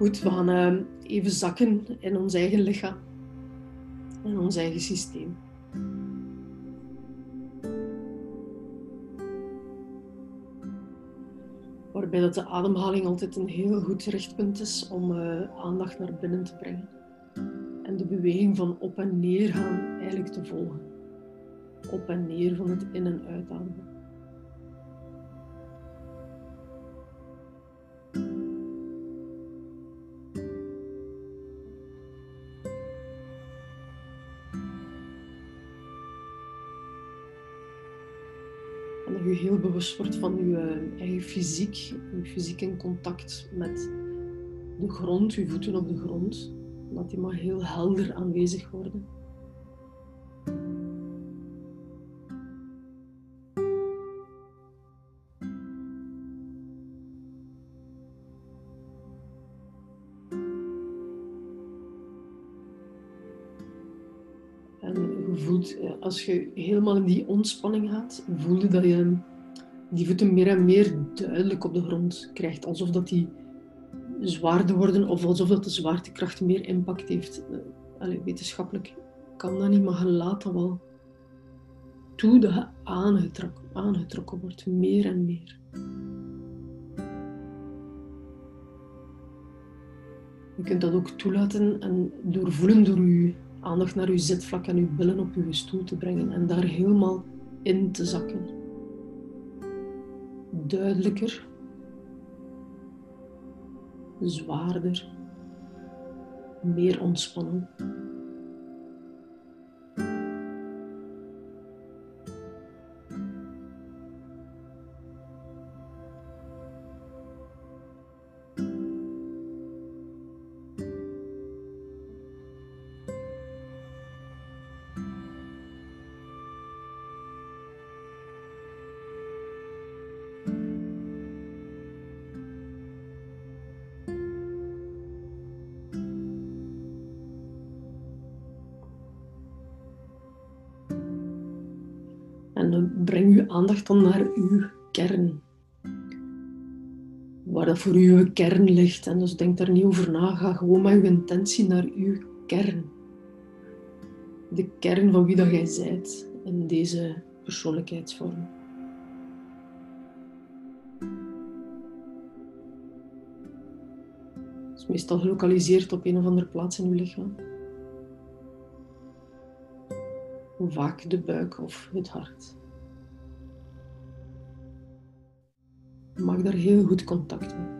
Goed, we gaan uh, even zakken in ons eigen lichaam. In ons eigen systeem. Waarbij dat de ademhaling altijd een heel goed richtpunt is om uh, aandacht naar binnen te brengen. En de beweging van op en neer gaan eigenlijk te volgen. Op en neer van het in- en uitademen. Je heel bewust wordt van je eh, eigen fysiek, je fysiek in contact met de grond, je voeten op de grond. Dat die maar heel helder aanwezig worden. Als je helemaal in die ontspanning gaat, voel je dat je die voeten meer en meer duidelijk op de grond krijgt. Alsof dat die zwaarder worden of alsof dat de zwaartekracht meer impact heeft. Eh, allee, wetenschappelijk kan dat niet, maar je laat dat wel toe dat je aangetrokken, aangetrokken wordt, meer en meer. Je kunt dat ook toelaten en doorvoelen door je aandacht naar uw zitvlak en uw billen op uw stoel te brengen en daar helemaal in te zakken. Duidelijker, zwaarder, meer ontspannen. En breng uw aandacht dan naar uw kern. Waar dat voor uw kern ligt. En dus denk daar niet over na. Ga gewoon met uw intentie naar uw kern. De kern van wie dat jij zijt in deze persoonlijkheidsvorm. Het is meestal gelokaliseerd op een of andere plaats in uw lichaam. vaak de buik of het hart. Maak daar heel goed contact mee.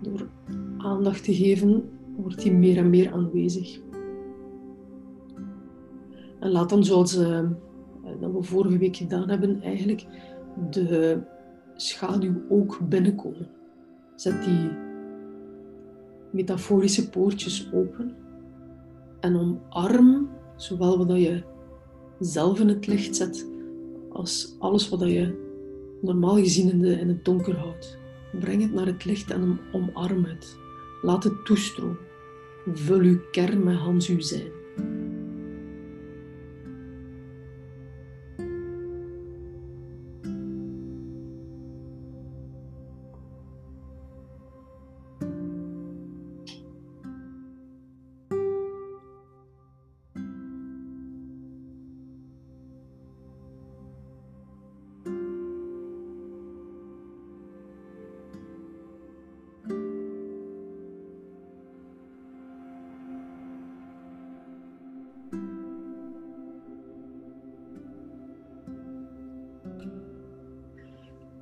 Door aandacht te geven, wordt hij meer en meer aanwezig. En laat dan, zoals uh, dat we vorige week gedaan hebben, eigenlijk de schaduw ook binnenkomen. Zet die metaforische poortjes open en omarm zowel wat je zelf in het licht zet als alles wat je normaal gezien in, de, in het donker houdt. Breng het naar het licht en omarm het. Laat het toestromen. Vul uw kern met Hans uw zijn.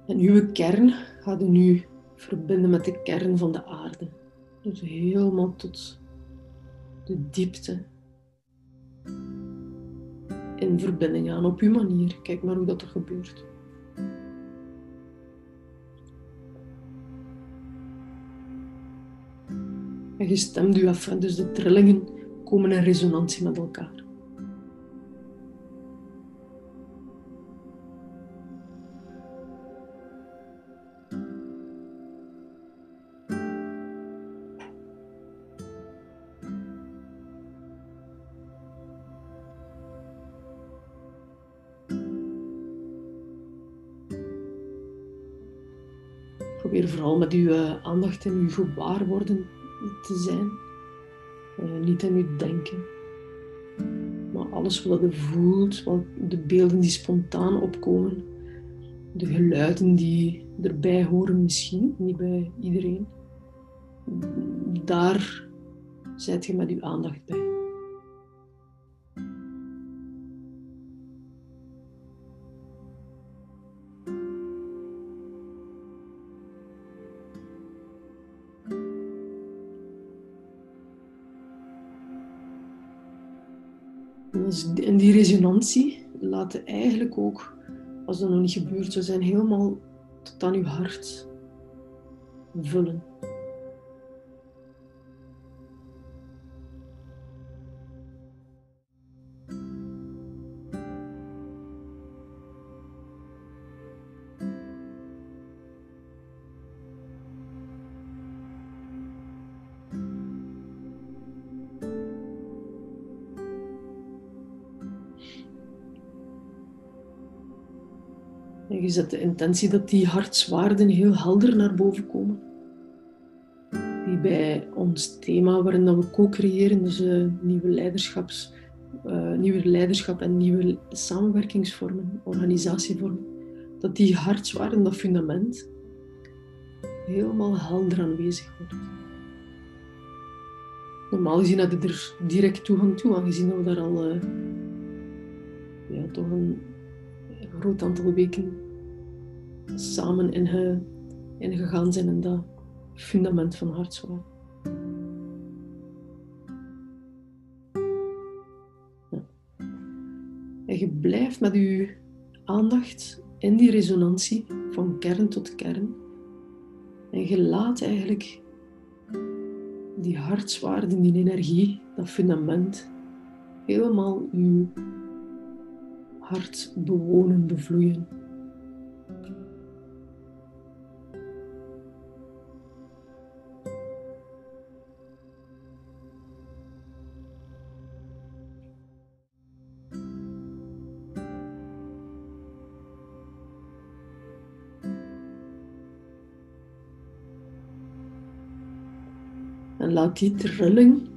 En uw kern gaat u nu verbinden met de kern van de aarde. Dus helemaal tot de diepte. In verbinding aan op uw manier. Kijk maar hoe dat er gebeurt. En je stemt u af, dus de trillingen komen in resonantie met elkaar. Probeer vooral met uw eh, aandacht en uw gewaarworden te zijn. Uh, niet in uw denken. Maar alles wat je voelt, wat de beelden die spontaan opkomen, de geluiden die erbij horen misschien, niet bij iedereen. Daar zet je met uw aandacht bij. Resonantie laat eigenlijk ook, als dat nog niet gebeurd zou zijn, helemaal tot aan uw hart vullen. En je zet de intentie dat die hartswaarden heel helder naar boven komen. Die bij ons thema waarin we co-creëren, dus uh, nieuwe, leiderschaps, uh, nieuwe leiderschap en nieuwe samenwerkingsvormen, organisatievormen, dat die hartswaarden, dat fundament, helemaal helder aanwezig wordt. Normaal gezien hadden we er direct toegang toe, aangezien we daar al uh, ja, toch een groot aantal weken samen in, gegaan zijn in dat fundament van hartzwaar. En je blijft met je aandacht in die resonantie van kern tot kern. En je laat eigenlijk die hartswaarden, die energie, dat fundament, helemaal je hart bewonen, bevloeien. En laat die trilling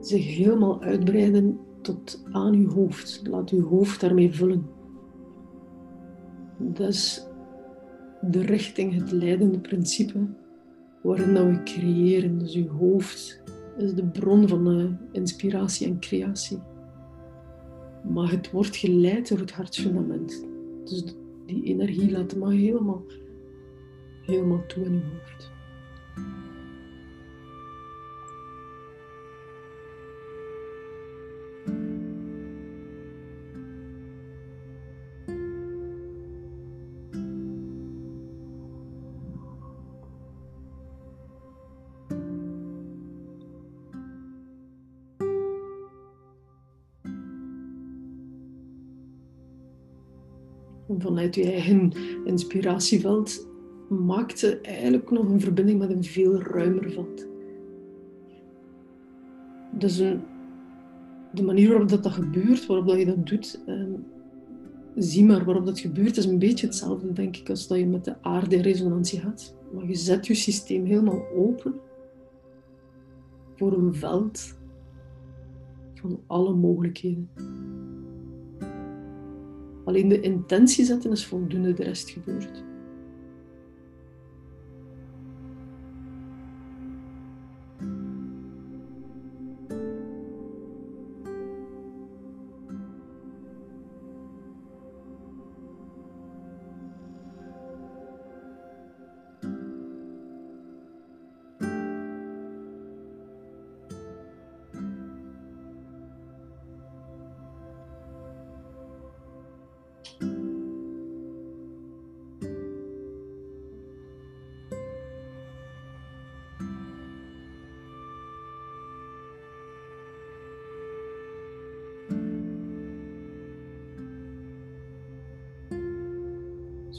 zich helemaal uitbreiden tot aan uw hoofd. Laat uw hoofd daarmee vullen. Dat is de richting, het leidende principe waarin dat we creëren. Dus uw hoofd is de bron van de inspiratie en creatie. Maar het wordt geleid door het hartfundament. Dus die energie laat maar helemaal, helemaal toe in uw hoofd. Vanuit je eigen inspiratieveld maakte eigenlijk nog een verbinding met een veel ruimer veld. Dus een, de manier waarop dat, dat gebeurt, waarop dat je dat doet, ehm, zie maar waarop dat gebeurt, is een beetje hetzelfde, denk ik, als dat je met de aarde resonantie gaat. Maar je zet je systeem helemaal open voor een veld van alle mogelijkheden. Alleen de intentie zetten is voldoende, de rest gebeurt.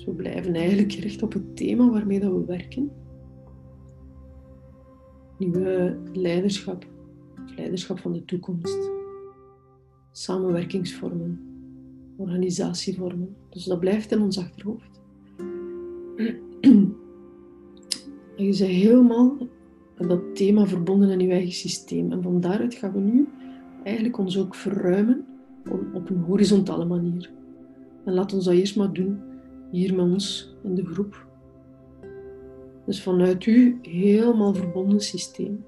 We blijven eigenlijk gericht op het thema waarmee dat we werken. Nieuwe leiderschap, leiderschap van de toekomst. Samenwerkingsvormen, organisatievormen. Dus dat blijft in ons achterhoofd. En je bent helemaal dat thema verbonden in je eigen systeem. En van daaruit gaan we nu eigenlijk ons ook verruimen op een horizontale manier. En laat ons dat eerst maar doen hier met ons in de groep. Dus vanuit uw helemaal verbonden systeem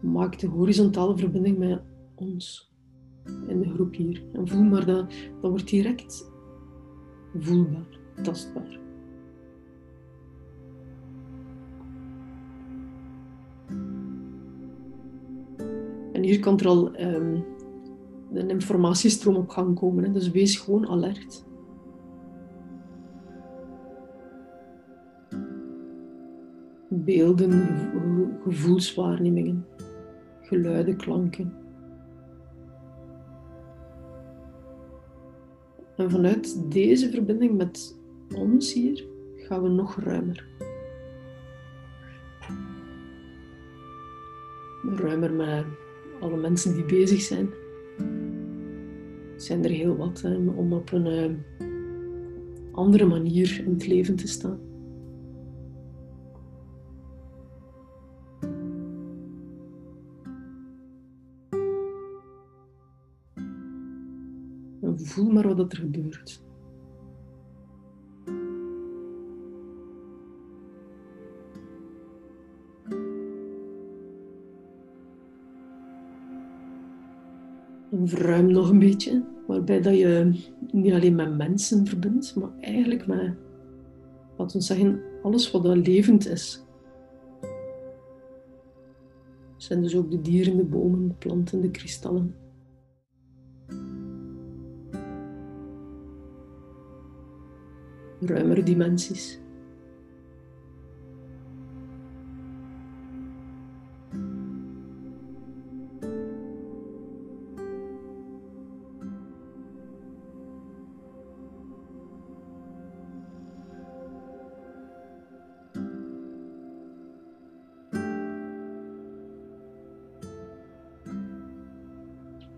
maak de horizontale verbinding met ons in de groep hier. En voel maar dat, dat wordt direct voelbaar, tastbaar. En hier kan er al um, een informatiestroom op gang komen. Dus wees gewoon alert. Beelden, gevoelswaarnemingen, geluiden, klanken. En vanuit deze verbinding met ons hier gaan we nog ruimer. Ruimer met alle mensen die bezig zijn. Zijn er heel wat om op een uh, andere manier in het leven te staan. Voel maar wat er gebeurt. verruim nog een beetje, waarbij dat je niet alleen met mensen verbindt, maar eigenlijk met, laten we zeggen, alles wat dat levend is. Dat zijn dus ook de dieren, de bomen, de planten, de kristallen. Ruimere dimensies.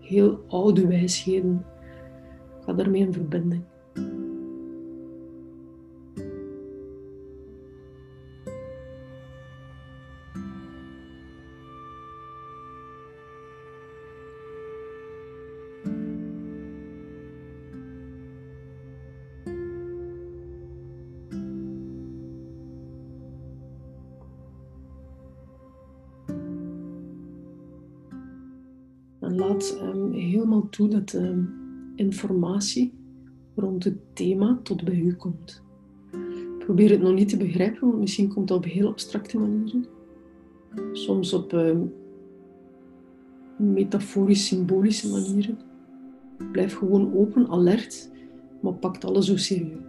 heel oude wijsheden. Ga daarmee in verbinding. Laat um, helemaal toe dat ehm, informatie rond het thema tot bij u komt. Probeer het nog niet te begrijpen, want misschien komt dat op heel abstracte manieren. Soms op um, metaforisch-symbolische manieren. Blijf gewoon open, alert, maar pakt alles zo serieus.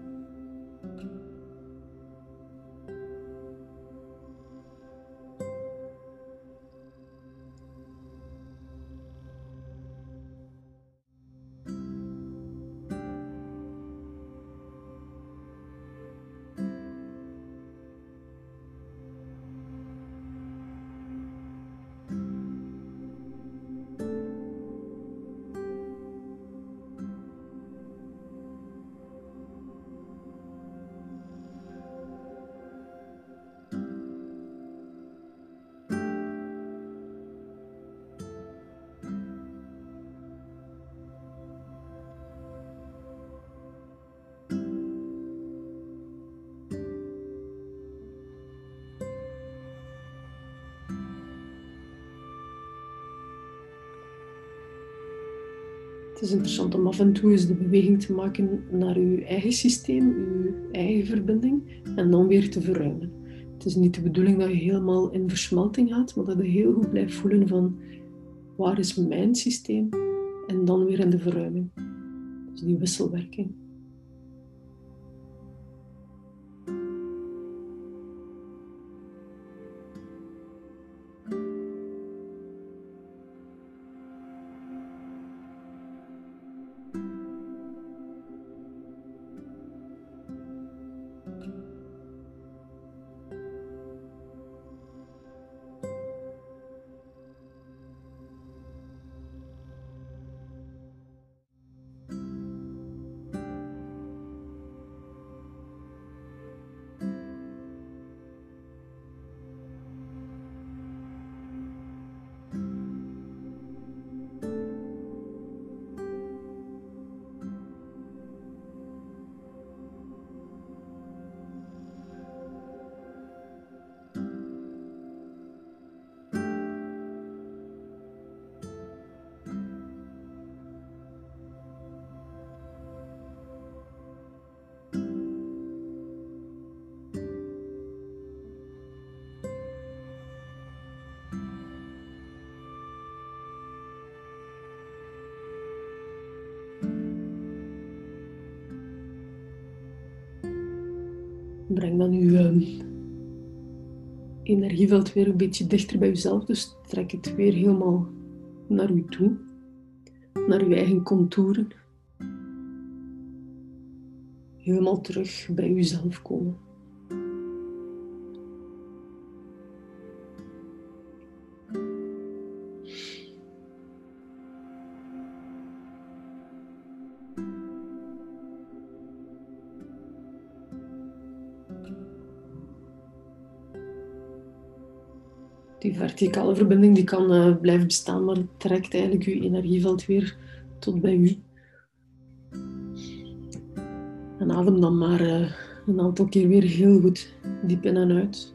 Het is interessant om af en toe eens de beweging te maken naar uw eigen systeem, uw eigen verbinding, en dan weer te verruimen. Het is niet de bedoeling dat je helemaal in versmelting gaat, maar dat je heel goed blijft voelen van waar is mijn systeem en dan weer in de verruiming. Dus die wisselwerking. Breng dan uw ehm, energieveld weer een beetje dichter bij uzelf. Dus trek het weer helemaal naar u toe. Naar uw eigen contouren. Helemaal terug bij uzelf komen. Die verticale verbinding die kan uh, blijven bestaan, maar het trekt eigenlijk je energieveld weer tot bij u. En adem dan maar uh, een aantal keer weer heel goed diep in en uit.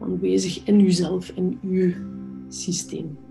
Aanwezig in uzelf, in uw systeem.